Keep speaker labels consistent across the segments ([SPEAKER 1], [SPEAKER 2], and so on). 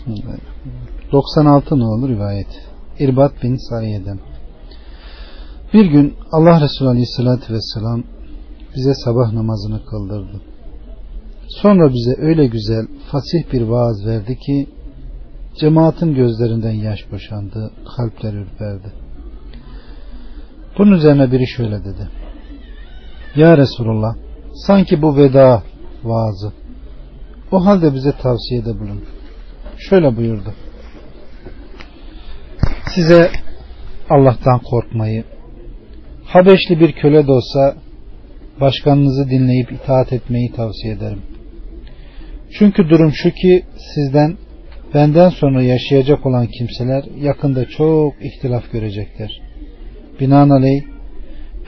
[SPEAKER 1] Bismillahirrahmanirrahim. 96 olur rivayet. İrbat bin Sariye'den. Bir gün Allah Resulü Aleyhisselatü Vesselam bize sabah namazını kıldırdı. Sonra bize öyle güzel, fasih bir vaaz verdi ki cemaatin gözlerinden yaş boşandı, kalpler ürperdi. Bunun üzerine biri şöyle dedi. Ya Resulullah, sanki bu veda vaazı. O halde bize tavsiyede bulun. Şöyle buyurdu. Size Allah'tan korkmayı, Habeşli bir köle de olsa başkanınızı dinleyip itaat etmeyi tavsiye ederim. Çünkü durum şu ki sizden benden sonra yaşayacak olan kimseler yakında çok ihtilaf görecekler. Binaenaleyh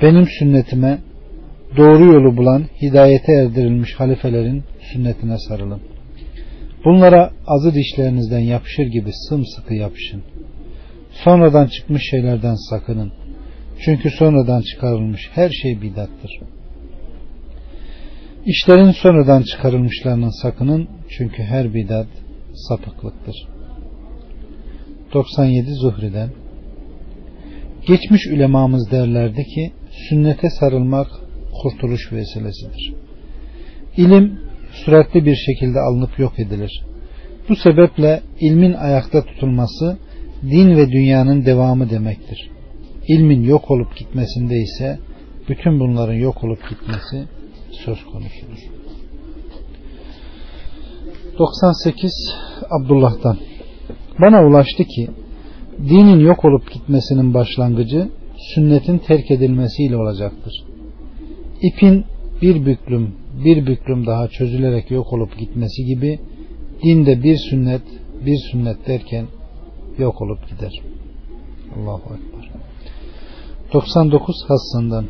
[SPEAKER 1] benim sünnetime doğru yolu bulan hidayete erdirilmiş halifelerin sünnetine sarılın. Bunlara azı dişlerinizden yapışır gibi sımsıkı yapışın. Sonradan çıkmış şeylerden sakının. Çünkü sonradan çıkarılmış her şey bidattır. İşlerin sonradan çıkarılmışlarının sakının çünkü her bidat sapıklıktır. 97 Zuhri'den Geçmiş ulemamız derlerdi ki sünnete sarılmak kurtuluş vesilesidir. İlim süratli bir şekilde alınıp yok edilir. Bu sebeple ilmin ayakta tutulması din ve dünyanın devamı demektir. İlmin yok olup gitmesinde ise bütün bunların yok olup gitmesi söz konusudur. 98 Abdullah'dan Bana ulaştı ki dinin yok olup gitmesinin başlangıcı sünnetin terk edilmesiyle olacaktır. İpin bir büklüm bir büklüm daha çözülerek yok olup gitmesi gibi dinde bir sünnet bir sünnet derken yok olup gider. Allahu Ekber. 99 Hassan'dan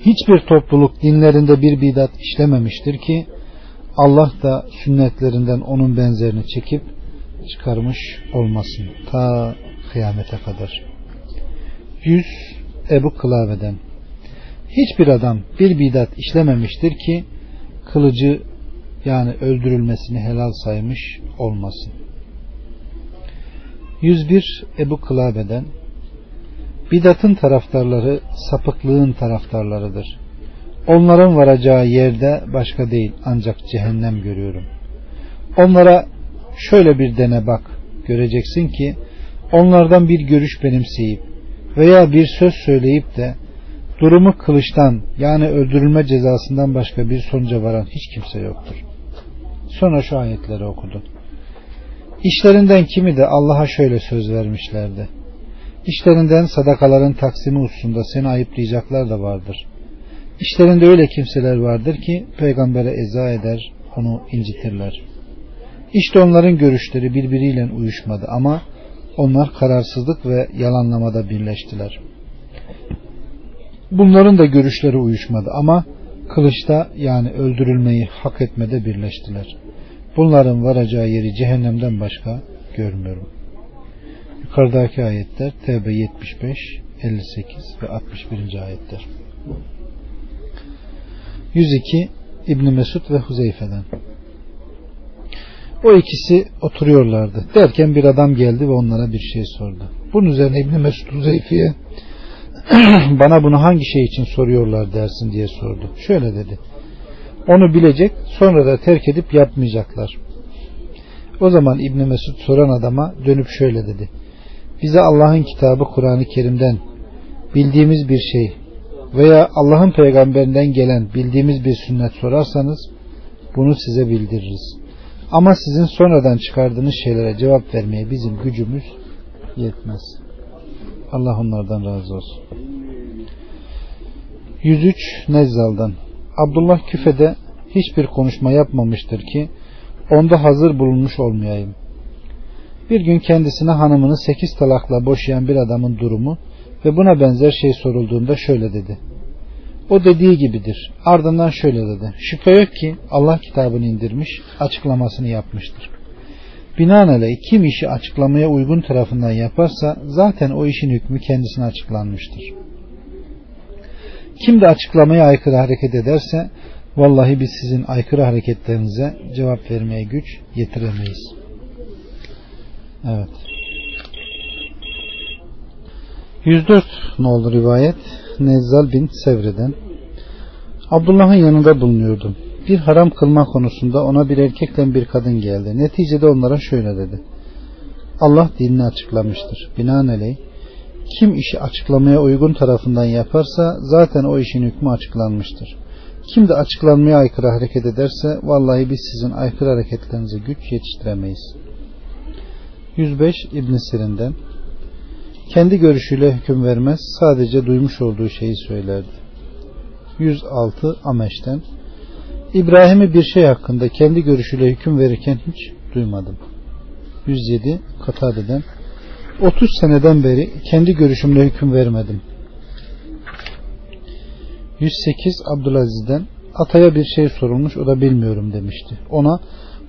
[SPEAKER 1] Hiçbir topluluk dinlerinde bir bidat işlememiştir ki Allah da sünnetlerinden onun benzerini çekip çıkarmış olmasın. Ta kıyamete kadar. 100 Ebu Kılave'den Hiçbir adam bir bidat işlememiştir ki kılıcı yani öldürülmesini helal saymış olmasın. 101 Ebu Kılabe'den Bidatın taraftarları sapıklığın taraftarlarıdır. Onların varacağı yerde başka değil ancak cehennem görüyorum. Onlara şöyle bir dene bak göreceksin ki onlardan bir görüş benimseyip veya bir söz söyleyip de durumu kılıçtan yani öldürülme cezasından başka bir sonuca varan hiç kimse yoktur. Sonra şu ayetleri okudu. İşlerinden kimi de Allah'a şöyle söz vermişlerdi. İşlerinden sadakaların taksimi hususunda seni ayıplayacaklar da vardır. İşlerinde öyle kimseler vardır ki peygambere eza eder, onu incitirler. İşte onların görüşleri birbiriyle uyuşmadı ama onlar kararsızlık ve yalanlamada birleştiler. Bunların da görüşleri uyuşmadı ama kılıçta yani öldürülmeyi hak etmede birleştiler. Bunların varacağı yeri cehennemden başka görmüyorum. Yukarıdaki ayetler TB 75, 58 ve 61. ayetler. 102 İbni Mesud ve Huzeyfe'den. O ikisi oturuyorlardı. Derken bir adam geldi ve onlara bir şey sordu. Bunun üzerine İbni Mesud Huzeyfe'ye bana bunu hangi şey için soruyorlar dersin diye sordu. Şöyle dedi. Onu bilecek sonra da terk edip yapmayacaklar. O zaman İbni Mesud soran adama dönüp şöyle dedi bize Allah'ın kitabı Kur'an-ı Kerim'den bildiğimiz bir şey veya Allah'ın peygamberinden gelen bildiğimiz bir sünnet sorarsanız bunu size bildiririz. Ama sizin sonradan çıkardığınız şeylere cevap vermeye bizim gücümüz yetmez. Allah onlardan razı olsun. 103 Nezzal'dan Abdullah küfede hiçbir konuşma yapmamıştır ki onda hazır bulunmuş olmayayım. Bir gün kendisine hanımını sekiz talakla boşayan bir adamın durumu ve buna benzer şey sorulduğunda şöyle dedi. O dediği gibidir. Ardından şöyle dedi. Şüphe yok ki Allah kitabını indirmiş, açıklamasını yapmıştır. Binaenaleyh kim işi açıklamaya uygun tarafından yaparsa zaten o işin hükmü kendisine açıklanmıştır. Kim de açıklamaya aykırı hareket ederse vallahi biz sizin aykırı hareketlerinize cevap vermeye güç yetiremeyiz. Evet. 104 nolu rivayet Nezzal bin Sevre'den Abdullah'ın yanında bulunuyordum. Bir haram kılma konusunda ona bir erkekle bir kadın geldi. Neticede onlara şöyle dedi. Allah dinini açıklamıştır. Binaenaleyh kim işi açıklamaya uygun tarafından yaparsa zaten o işin hükmü açıklanmıştır. Kim de açıklanmaya aykırı hareket ederse vallahi biz sizin aykırı hareketlerinize güç yetiştiremeyiz. 105 İbn Sirin'den kendi görüşüyle hüküm vermez sadece duymuş olduğu şeyi söylerdi. 106 Ameş'ten İbrahim'i bir şey hakkında kendi görüşüyle hüküm verirken hiç duymadım. 107 Katade'den 30 seneden beri kendi görüşümle hüküm vermedim. 108 Abdülaziz'den Ataya bir şey sorulmuş o da bilmiyorum demişti. Ona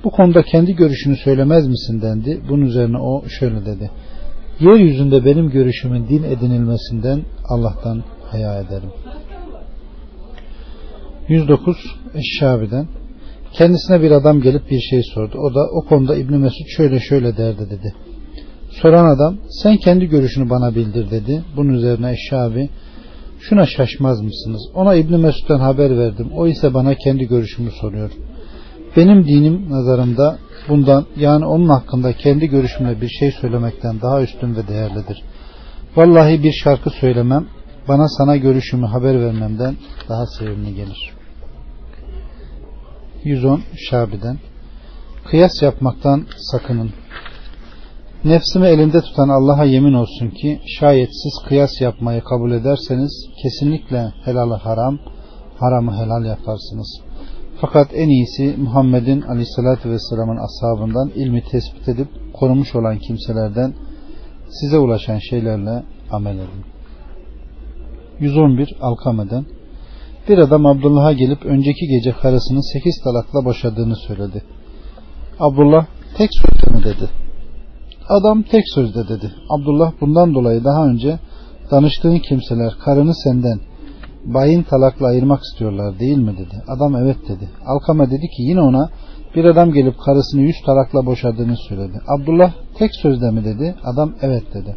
[SPEAKER 1] bu konuda kendi görüşünü söylemez misin dendi. Bunun üzerine o şöyle dedi. Yeryüzünde benim görüşümün din edinilmesinden Allah'tan haya ederim. 109 Eşşabi'den kendisine bir adam gelip bir şey sordu. O da o konuda İbn Mesud şöyle şöyle derdi dedi. Soran adam sen kendi görüşünü bana bildir dedi. Bunun üzerine Eşşabi şuna şaşmaz mısınız? Ona İbn Mesud'dan haber verdim. O ise bana kendi görüşümü soruyor. Benim dinim nazarımda bundan yani onun hakkında kendi görüşümle bir şey söylemekten daha üstün ve değerlidir. Vallahi bir şarkı söylemem bana sana görüşümü haber vermemden daha sevimli gelir. 110 Şabi'den Kıyas yapmaktan sakının. Nefsimi elinde tutan Allah'a yemin olsun ki şayet siz kıyas yapmayı kabul ederseniz kesinlikle helalı haram, haramı helal yaparsınız. Fakat en iyisi Muhammed'in aleyhissalatü vesselamın ashabından ilmi tespit edip korumuş olan kimselerden size ulaşan şeylerle amel edin. 111 Alkame'den bir adam Abdullah'a gelip önceki gece karısını sekiz talakla boşadığını söyledi. Abdullah tek sözde mi dedi. Adam tek sözde dedi. Abdullah bundan dolayı daha önce danıştığın kimseler karını senden bayin talakla ayırmak istiyorlar değil mi dedi. Adam evet dedi. Alkama dedi ki yine ona bir adam gelip karısını yüz talakla boşadığını söyledi. Abdullah tek sözde mi dedi. Adam evet dedi.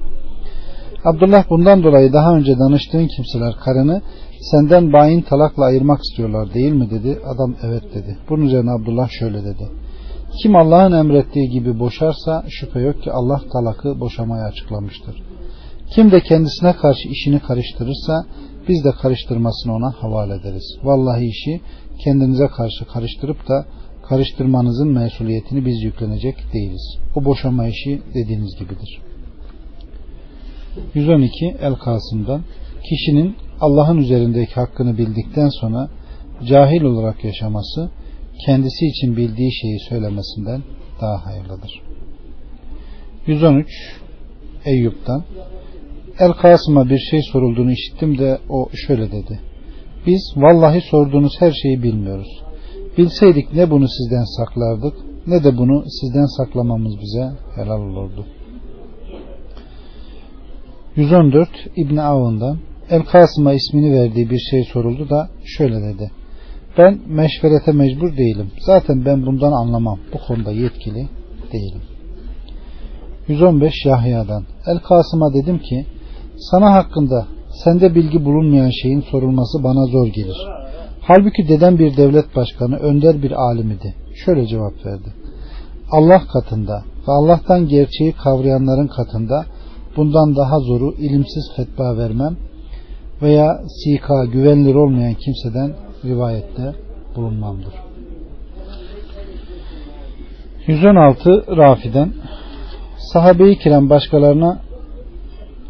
[SPEAKER 1] Abdullah bundan dolayı daha önce danıştığın kimseler karını senden bayin talakla ayırmak istiyorlar değil mi dedi. Adam evet dedi. Bunun üzerine Abdullah şöyle dedi. Kim Allah'ın emrettiği gibi boşarsa şüphe yok ki Allah talakı boşamaya açıklamıştır. Kim de kendisine karşı işini karıştırırsa biz de karıştırmasını ona havale ederiz. Vallahi işi kendinize karşı karıştırıp da karıştırmanızın mesuliyetini biz yüklenecek değiliz. O boşama işi dediğiniz gibidir. 112 El Kasım'dan kişinin Allah'ın üzerindeki hakkını bildikten sonra cahil olarak yaşaması kendisi için bildiği şeyi söylemesinden daha hayırlıdır. 113 Eyyub'dan El Kasım'a bir şey sorulduğunu işittim de o şöyle dedi. Biz vallahi sorduğunuz her şeyi bilmiyoruz. Bilseydik ne bunu sizden saklardık ne de bunu sizden saklamamız bize helal olurdu. 114 İbn Avun'dan El Kasım'a ismini verdiği bir şey soruldu da şöyle dedi. Ben meşverete mecbur değilim. Zaten ben bundan anlamam. Bu konuda yetkili değilim. 115 Yahya'dan El Kasım'a dedim ki sana hakkında sende bilgi bulunmayan şeyin sorulması bana zor gelir. Halbuki dedem bir devlet başkanı, önder bir alim idi. Şöyle cevap verdi. Allah katında ve Allah'tan gerçeği kavrayanların katında bundan daha zoru ilimsiz fetva vermem veya sika güvenilir olmayan kimseden rivayette bulunmamdır. 116 Rafi'den sahabe-i kiram başkalarına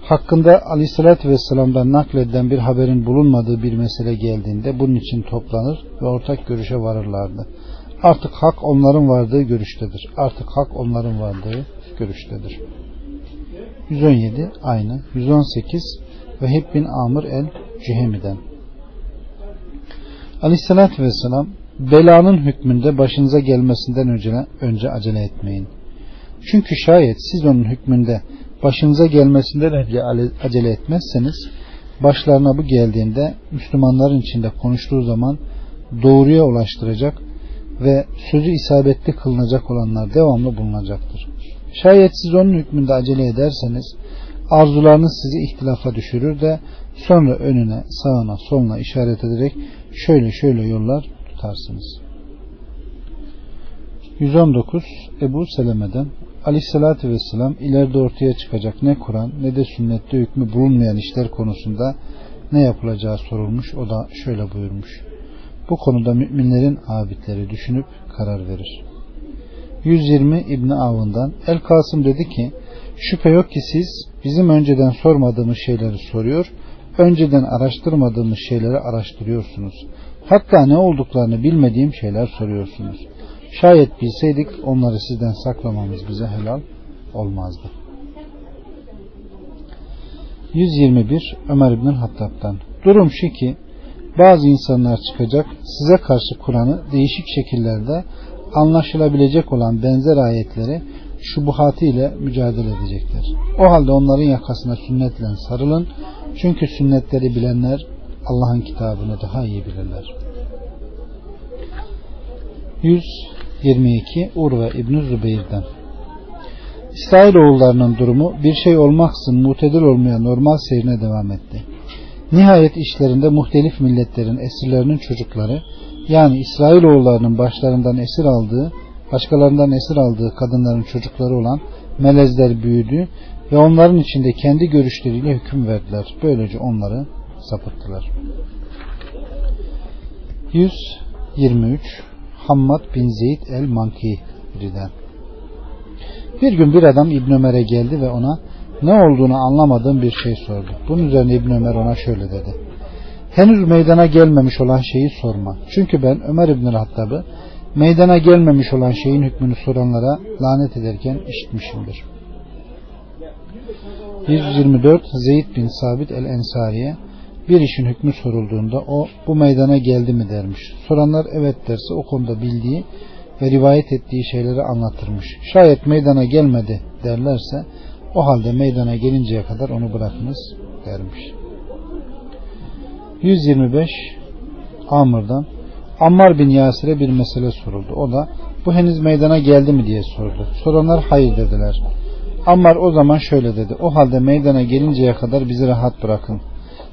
[SPEAKER 1] hakkında aleyhissalatü vesselam'dan nakledilen bir haberin bulunmadığı bir mesele geldiğinde bunun için toplanır ve ortak görüşe varırlardı. Artık hak onların vardığı görüştedir. Artık hak onların vardığı görüştedir. 117 aynı. 118 Vehib bin Amr el Cühemi'den Aleyhissalatü vesselam belanın hükmünde başınıza gelmesinden önce, önce acele etmeyin. Çünkü şayet siz onun hükmünde başınıza gelmesinden önce acele etmezseniz başlarına bu geldiğinde Müslümanların içinde konuştuğu zaman doğruya ulaştıracak ve sözü isabetli kılınacak olanlar devamlı bulunacaktır. Şayet siz onun hükmünde acele ederseniz arzularınız sizi ihtilafa düşürür de sonra önüne, sağına, soluna işaret ederek şöyle şöyle yollar tutarsınız. 119 Ebu Seleme'den Aleyhisselatü Vesselam ileride ortaya çıkacak ne Kur'an ne de sünnette hükmü bulunmayan işler konusunda ne yapılacağı sorulmuş. O da şöyle buyurmuş. Bu konuda müminlerin abidleri düşünüp karar verir. 120 İbni Avun'dan El Kasım dedi ki şüphe yok ki siz bizim önceden sormadığımız şeyleri soruyor, önceden araştırmadığımız şeyleri araştırıyorsunuz. Hatta ne olduklarını bilmediğim şeyler soruyorsunuz. Şayet bilseydik onları sizden saklamamız bize helal olmazdı. 121 Ömer İbn Hattab'dan Durum şu ki bazı insanlar çıkacak size karşı Kur'an'ı değişik şekillerde anlaşılabilecek olan benzer ayetleri şubuhatı ile mücadele edecekler. O halde onların yakasına sünnetle sarılın. Çünkü sünnetleri bilenler Allah'ın kitabını daha iyi bilirler. 122 Urve İbn Zübeyir'den İsrailoğullarının durumu bir şey olmaksızın mutedil olmaya normal seyrine devam etti. Nihayet işlerinde muhtelif milletlerin esirlerinin çocukları yani İsrailoğullarının başlarından esir aldığı, başkalarından esir aldığı kadınların çocukları olan melezler büyüdü ve onların içinde kendi görüşleriyle hüküm verdiler. Böylece onları sapıttılar. 123 Hammad bin Zeyd el-Manki'den Bir gün bir adam İbn Ömer'e geldi ve ona ne olduğunu anlamadığım bir şey sordu. Bunun üzerine İbn Ömer ona şöyle dedi. Henüz meydana gelmemiş olan şeyi sorma. Çünkü ben Ömer İbn Hattab'ı meydana gelmemiş olan şeyin hükmünü soranlara lanet ederken işitmişimdir. 124 Zeyd bin Sabit el-Ensari'ye bir işin hükmü sorulduğunda o bu meydana geldi mi dermiş. Soranlar evet derse o konuda bildiği ve rivayet ettiği şeyleri anlatırmış. Şayet meydana gelmedi derlerse o halde meydana gelinceye kadar onu bırakınız dermiş. 125 Amr'dan Ammar bin Yasir'e bir mesele soruldu. O da bu henüz meydana geldi mi diye sordu. Soranlar hayır dediler. Ammar o zaman şöyle dedi. O halde meydana gelinceye kadar bizi rahat bırakın.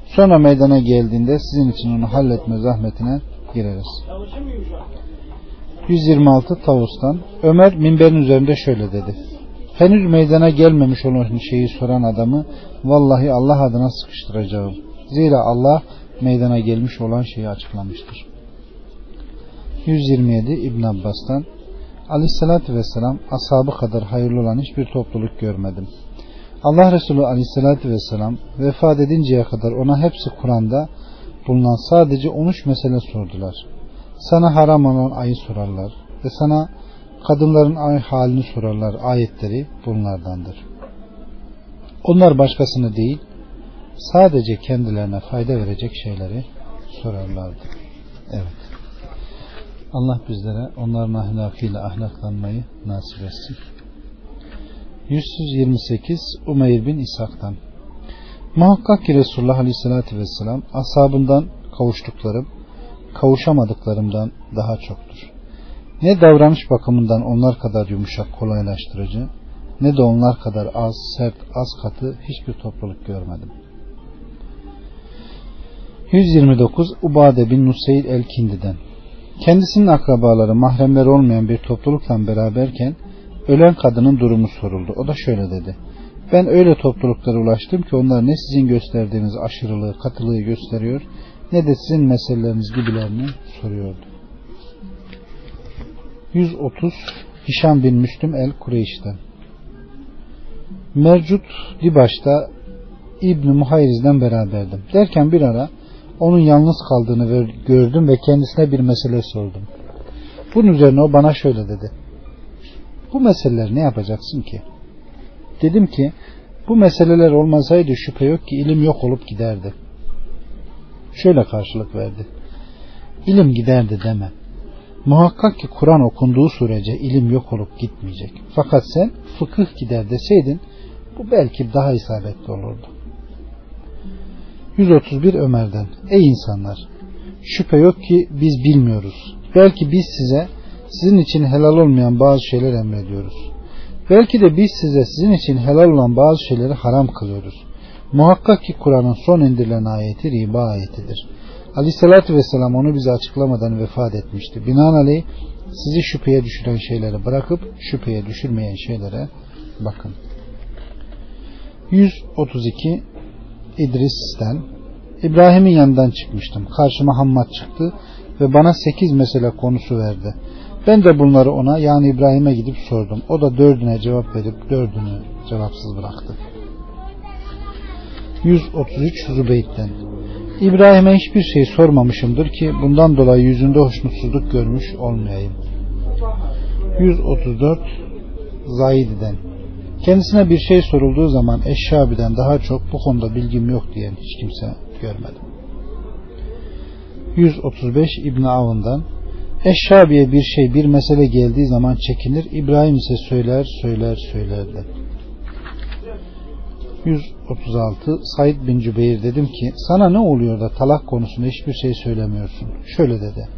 [SPEAKER 1] Sonra meydana geldiğinde sizin için onu halletme zahmetine gireriz. 126 Tavus'tan Ömer minberin üzerinde şöyle dedi. Henüz meydana gelmemiş olan şeyi soran adamı vallahi Allah adına sıkıştıracağım. Zira Allah meydana gelmiş olan şeyi açıklamıştır. 127 İbn Abbas'tan Aleyhisselatü Vesselam ashabı kadar hayırlı olan hiçbir topluluk görmedim. Allah Resulü Aleyhisselatü Vesselam vefat edinceye kadar ona hepsi Kur'an'da bulunan sadece 13 mesele sordular. Sana haram olan ayı sorarlar ve sana kadınların ay halini sorarlar. Ayetleri bunlardandır. Onlar başkasını değil sadece kendilerine fayda verecek şeyleri sorarlardı. Evet. Allah bizlere onların ahlakıyla ahlaklanmayı nasip etsin. 128 Umeyr bin İshak'tan Muhakkak ki Resulullah Aleyhisselatü Vesselam ashabından kavuştuklarım kavuşamadıklarımdan daha çoktur. Ne davranış bakımından onlar kadar yumuşak kolaylaştırıcı ne de onlar kadar az, sert, az katı hiçbir topluluk görmedim. 129 Ubade bin Nuseyr el-Kindi'den Kendisinin akrabaları mahremler olmayan bir toplulukla beraberken ölen kadının durumu soruldu. O da şöyle dedi. Ben öyle topluluklara ulaştım ki onlar ne sizin gösterdiğiniz aşırılığı, katılığı gösteriyor ne de sizin meseleleriniz gibilerini soruyordu. 130 Hişam bin Müslüm el Kureyş'ten Mercut Dibaş'ta İbni Muhayriz'den beraberdim. Derken bir ara onun yalnız kaldığını gördüm ve kendisine bir mesele sordum. Bunun üzerine o bana şöyle dedi. Bu meseleleri ne yapacaksın ki? Dedim ki bu meseleler olmasaydı şüphe yok ki ilim yok olup giderdi. Şöyle karşılık verdi. İlim giderdi deme. Muhakkak ki Kur'an okunduğu sürece ilim yok olup gitmeyecek. Fakat sen fıkıh gider deseydin bu belki daha isabetli olurdu. 131 Ömer'den Ey insanlar! Şüphe yok ki biz bilmiyoruz. Belki biz size sizin için helal olmayan bazı şeyler emrediyoruz. Belki de biz size sizin için helal olan bazı şeyleri haram kılıyoruz. Muhakkak ki Kur'an'ın son indirilen ayeti riba ayetidir. Aleyhissalatü vesselam onu bize açıklamadan vefat etmişti. Binaenaleyh sizi şüpheye düşüren şeyleri bırakıp şüpheye düşürmeyen şeylere bakın. 132 İdris'ten İbrahim'in yanından çıkmıştım. Karşıma Hammad çıktı ve bana sekiz mesele konusu verdi. Ben de bunları ona yani İbrahim'e gidip sordum. O da dördüne cevap verip dördünü cevapsız bıraktı. 133 Zübeyt'ten İbrahim'e hiçbir şey sormamışımdır ki bundan dolayı yüzünde hoşnutsuzluk görmüş olmayayım. 134 Zaidi'den Kendisine bir şey sorulduğu zaman Eşşabi'den daha çok bu konuda bilgim yok diyen hiç kimse görmedim. 135 İbn Avun'dan Eşşabi'ye bir şey bir mesele geldiği zaman çekinir İbrahim ise söyler söyler söylerdi. 136 Said bin Cübeyr dedim ki sana ne oluyor da talak konusunda hiçbir şey söylemiyorsun. Şöyle dedi.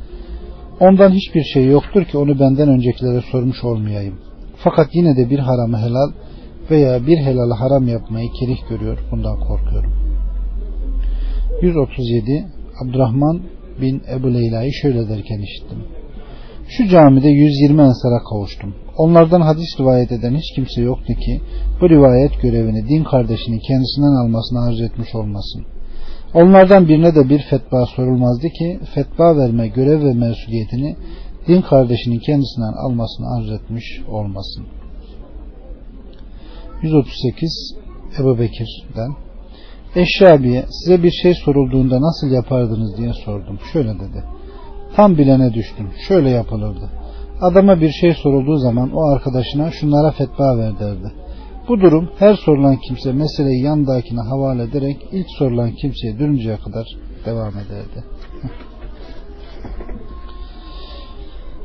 [SPEAKER 1] Ondan hiçbir şey yoktur ki onu benden öncekilere sormuş olmayayım. Fakat yine de bir haramı helal veya bir helalı haram yapmayı kerih görüyor. Bundan korkuyorum. 137 Abdurrahman bin Ebu Leyla'yı şöyle derken işittim. Şu camide 120 ensara kavuştum. Onlardan hadis rivayet eden hiç kimse yoktu ki bu rivayet görevini din kardeşinin kendisinden almasını arz etmiş olmasın. Onlardan birine de bir fetva sorulmazdı ki fetva verme görev ve mesuliyetini din kardeşinin kendisinden almasını arz etmiş olmasın. 138 Ebu Bekir'den Eşyabiye size bir şey sorulduğunda nasıl yapardınız diye sordum. Şöyle dedi. Tam bilene düştüm. Şöyle yapılırdı. Adama bir şey sorulduğu zaman o arkadaşına şunlara fetva ver derdi. Bu durum her sorulan kimse meseleyi yandakine havale ederek ilk sorulan kimseye dönünceye kadar devam ederdi.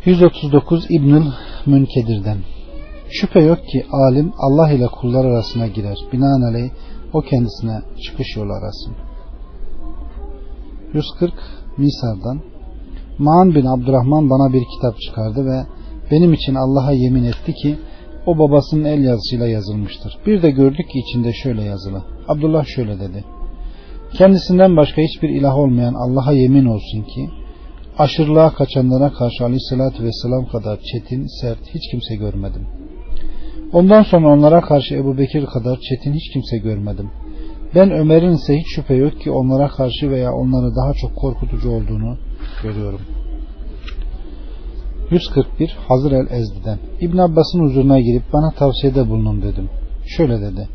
[SPEAKER 1] 139 İbnül Münkedir'den Şüphe yok ki alim Allah ile kullar arasına girer. Binaenaleyh o kendisine çıkış yolu arasın. 140 Misar'dan Maan bin Abdurrahman bana bir kitap çıkardı ve benim için Allah'a yemin etti ki o babasının el yazısıyla yazılmıştır. Bir de gördük ki içinde şöyle yazılı. Abdullah şöyle dedi. Kendisinden başka hiçbir ilah olmayan Allah'a yemin olsun ki aşırılığa kaçanlara karşı aleyhissalatü vesselam kadar çetin, sert hiç kimse görmedim. Ondan sonra onlara karşı Ebu Bekir kadar çetin hiç kimse görmedim. Ben Ömer'in ise hiç şüphe yok ki onlara karşı veya onları daha çok korkutucu olduğunu görüyorum. 141 Hazır el Ezdi'den İbn Abbas'ın huzuruna girip bana tavsiyede bulunun dedim. Şöyle dedi.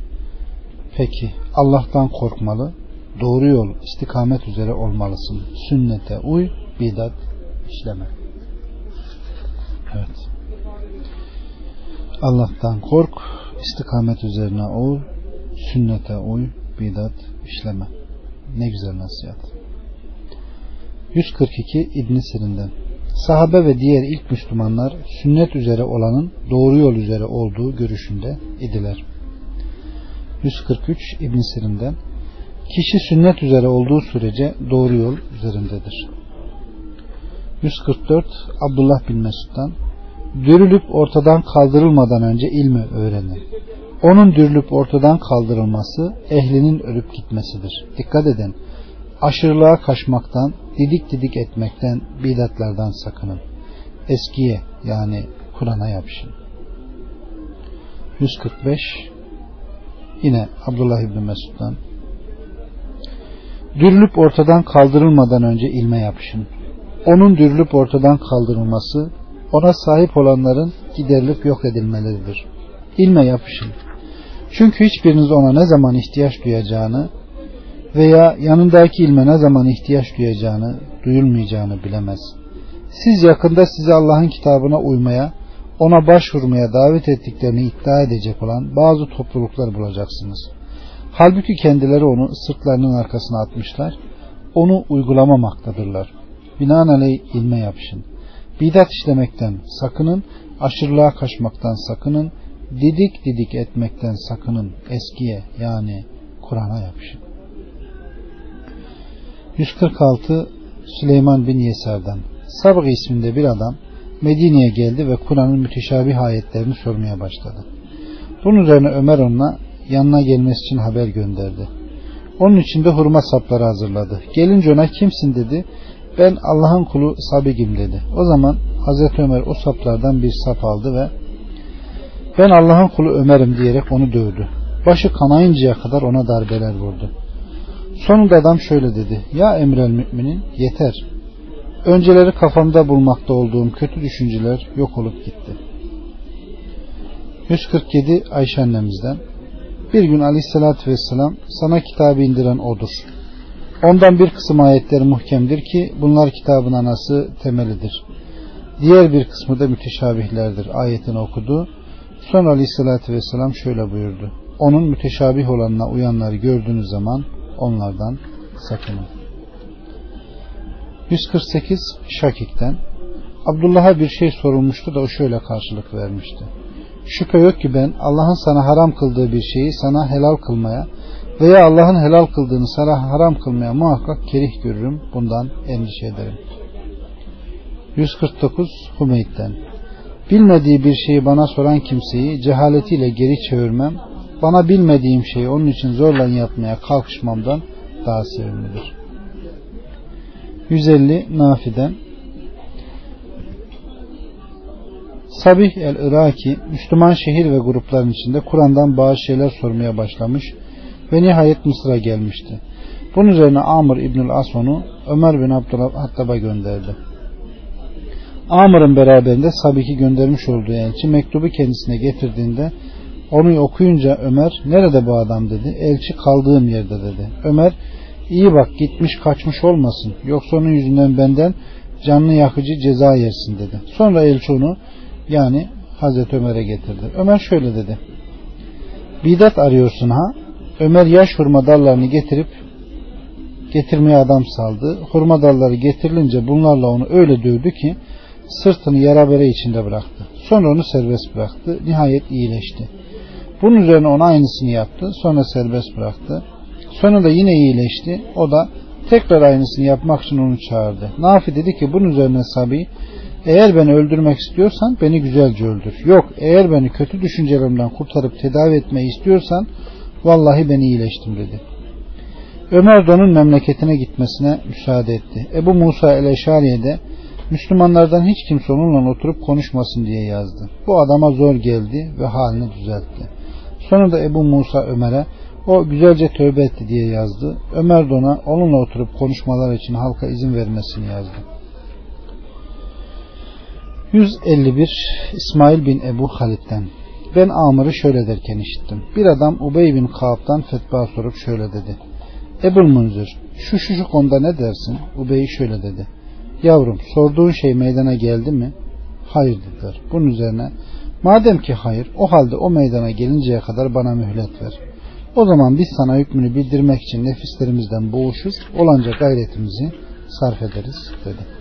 [SPEAKER 1] Peki Allah'tan korkmalı, doğru yol, istikamet üzere olmalısın. Sünnete uy, bidat işleme. Evet. Allah'tan kork, istikamet üzerine ol, sünnete uy, bidat işleme. Ne güzel nasihat. 142 İbn Sirin'den Sahabe ve diğer ilk Müslümanlar sünnet üzere olanın doğru yol üzere olduğu görüşünde idiler. 143 İbn Sirin'den Kişi sünnet üzere olduğu sürece doğru yol üzerindedir. 144 Abdullah bin Mesud'dan dürülüp ortadan kaldırılmadan önce ilmi öğrenin. Onun dürülüp ortadan kaldırılması ehlinin ölüp gitmesidir. Dikkat edin. Aşırılığa kaçmaktan, didik didik etmekten, bidatlardan sakının. Eskiye yani Kur'an'a yapışın. 145 Yine Abdullah İbni Mesud'dan Dürülüp ortadan kaldırılmadan önce ilme yapışın. Onun dürülüp ortadan kaldırılması ona sahip olanların giderilip yok edilmeleridir. İlme yapışın. Çünkü hiçbiriniz ona ne zaman ihtiyaç duyacağını veya yanındaki ilme ne zaman ihtiyaç duyacağını, duyulmayacağını bilemez. Siz yakında sizi Allah'ın kitabına uymaya, ona başvurmaya davet ettiklerini iddia edecek olan bazı topluluklar bulacaksınız. Halbuki kendileri onu sırtlarının arkasına atmışlar, onu uygulamaktadırlar. Binaenaleyh ilme yapışın. Bidat işlemekten sakının, aşırılığa kaçmaktan sakının, didik didik etmekten sakının, eskiye yani Kur'an'a yapışın. 146 Süleyman bin Yesar'dan Sabık isminde bir adam Medine'ye geldi ve Kur'an'ın müteşabih ayetlerini sormaya başladı. Bunun üzerine Ömer onunla yanına gelmesi için haber gönderdi. Onun için de hurma sapları hazırladı. Gelince ona kimsin dedi. Ben Allah'ın kulu Sabigim dedi. O zaman Hazreti Ömer o saplardan bir sap aldı ve ben Allah'ın kulu Ömer'im diyerek onu dövdü. Başı kanayıncaya kadar ona darbeler vurdu. Sonunda adam şöyle dedi. Ya emrel müminin yeter. Önceleri kafamda bulmakta olduğum kötü düşünceler yok olup gitti. 147 Ayşe annemizden bir gün aleyhissalatü vesselam sana kitabı indiren odur. Ondan bir kısım ayetleri muhkemdir ki bunlar kitabın anası temelidir. Diğer bir kısmı da müteşabihlerdir. Ayetini okudu. Sonra aleyhissalatü vesselam şöyle buyurdu. Onun müteşabih olanına uyanları gördüğünüz zaman onlardan sakının. 148 Şakik'ten Abdullah'a bir şey sorulmuştu da o şöyle karşılık vermişti. Şüphe yok ki ben Allah'ın sana haram kıldığı bir şeyi sana helal kılmaya veya Allah'ın helal kıldığını sana haram kılmaya muhakkak kerih görürüm. Bundan endişe ederim. 149 Hümeyd'den Bilmediği bir şeyi bana soran kimseyi cehaletiyle geri çevirmem, bana bilmediğim şeyi onun için zorla yapmaya kalkışmamdan daha sevimlidir. 150 Nafi'den Sabih el-Iraki Müslüman şehir ve grupların içinde Kur'an'dan bazı şeyler sormaya başlamış ve nihayet Mısır'a gelmişti. Bunun üzerine Amr İbnül As onu Ömer bin Abdülhattab'a gönderdi. Amr'ın beraberinde Sabih'i göndermiş olduğu elçi mektubu kendisine getirdiğinde onu okuyunca Ömer nerede bu adam dedi. Elçi kaldığım yerde dedi. Ömer iyi bak gitmiş kaçmış olmasın yoksa onun yüzünden benden canlı yakıcı ceza yersin dedi. Sonra elçi onu yani Hazreti Ömer'e getirdi. Ömer şöyle dedi. Bidat arıyorsun ha? Ömer yaş hurma dallarını getirip getirmeye adam saldı. Hurma dalları getirilince bunlarla onu öyle dövdü ki sırtını yara bere içinde bıraktı. Sonra onu serbest bıraktı. Nihayet iyileşti. Bunun üzerine ona aynısını yaptı. Sonra serbest bıraktı. Sonra da yine iyileşti. O da tekrar aynısını yapmak için onu çağırdı. Nafi dedi ki bunun üzerine Sabi eğer beni öldürmek istiyorsan beni güzelce öldür. Yok eğer beni kötü düşüncelerimden kurtarıp tedavi etmeyi istiyorsan vallahi ben iyileştim dedi. Ömer de onun memleketine gitmesine müsaade etti. Ebu Musa el-Eşariye de Müslümanlardan hiç kimse onunla oturup konuşmasın diye yazdı. Bu adama zor geldi ve halini düzeltti. Sonra da Ebu Musa Ömer'e o güzelce tövbe etti diye yazdı. Ömer de ona onunla oturup konuşmalar için halka izin vermesini yazdı. 151 İsmail bin Ebu Halit'ten Ben Amr'ı şöyle derken işittim. Bir adam Ubey bin Kaab'dan fetva sorup şöyle dedi. Ebul Munzir şu şu şu konuda ne dersin? Ubey şöyle dedi. Yavrum sorduğun şey meydana geldi mi? Hayır dediler. Bunun üzerine madem ki hayır o halde o meydana gelinceye kadar bana mühlet ver. O zaman biz sana hükmünü bildirmek için nefislerimizden boğuşur, olanca gayretimizi sarf ederiz dedi.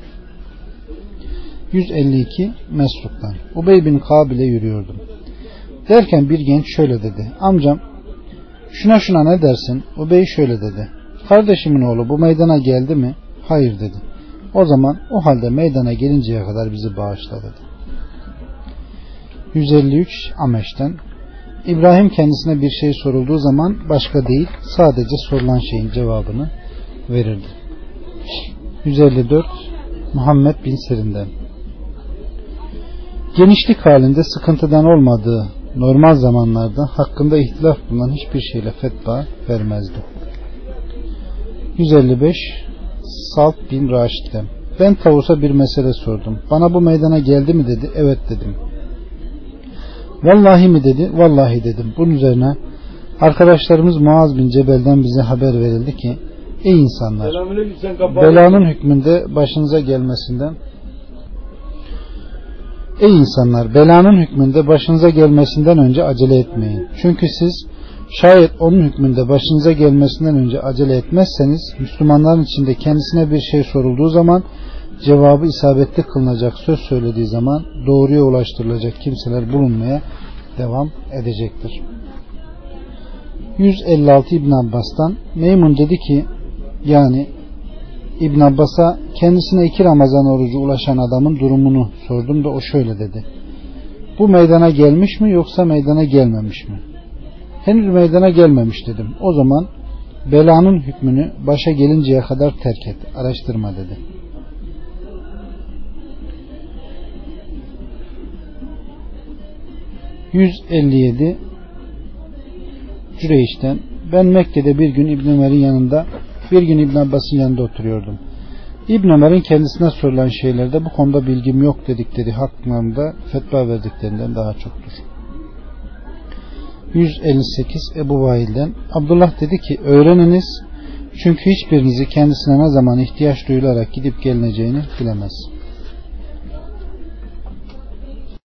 [SPEAKER 1] 152 Mesruk'tan Ubey bin Kabil'e yürüyordum. Derken bir genç şöyle dedi. Amcam şuna şuna ne dersin? Ubey şöyle dedi. Kardeşimin oğlu bu meydana geldi mi? Hayır dedi. O zaman o halde meydana gelinceye kadar bizi bağışla dedi. 153 Ameş'ten İbrahim kendisine bir şey sorulduğu zaman başka değil sadece sorulan şeyin cevabını verirdi. 154 Muhammed bin Serin'den Genişlik halinde sıkıntıdan olmadığı normal zamanlarda hakkında ihtilaf bulunan hiçbir şeyle fetva vermezdi. 155 Salt bin Raşid'den ben tavusa bir mesele sordum. Bana bu meydana geldi mi dedi. Evet dedim. Vallahi mi dedi. Vallahi dedim. Bunun üzerine arkadaşlarımız Muaz bin Cebel'den bize haber verildi ki ey insanlar belanın hükmünde başınıza gelmesinden Ey insanlar belanın hükmünde başınıza gelmesinden önce acele etmeyin. Çünkü siz şayet onun hükmünde başınıza gelmesinden önce acele etmezseniz Müslümanların içinde kendisine bir şey sorulduğu zaman cevabı isabetli kılınacak söz söylediği zaman doğruya ulaştırılacak kimseler bulunmaya devam edecektir. 156 İbn Abbas'tan Meymun dedi ki yani İbn Abbas'a kendisine iki Ramazan orucu ulaşan adamın durumunu sordum da o şöyle dedi. Bu meydana gelmiş mi yoksa meydana gelmemiş mi? Henüz meydana gelmemiş dedim. O zaman belanın hükmünü başa gelinceye kadar terk et. Araştırma dedi. ...157... Cüreyş'ten... ...ben Mekke'de bir gün İbn Ömer'in yanında... ...bir gün İbn Abbas'ın yanında oturuyordum. İbn Ömer'in kendisine sorulan şeylerde bu konuda bilgim yok dedikleri hakkında fetva verdiklerinden daha çoktur. 158 Ebu Vail'den Abdullah dedi ki öğreniniz çünkü hiçbirinizi kendisine ne zaman ihtiyaç duyularak gidip gelineceğini bilemez.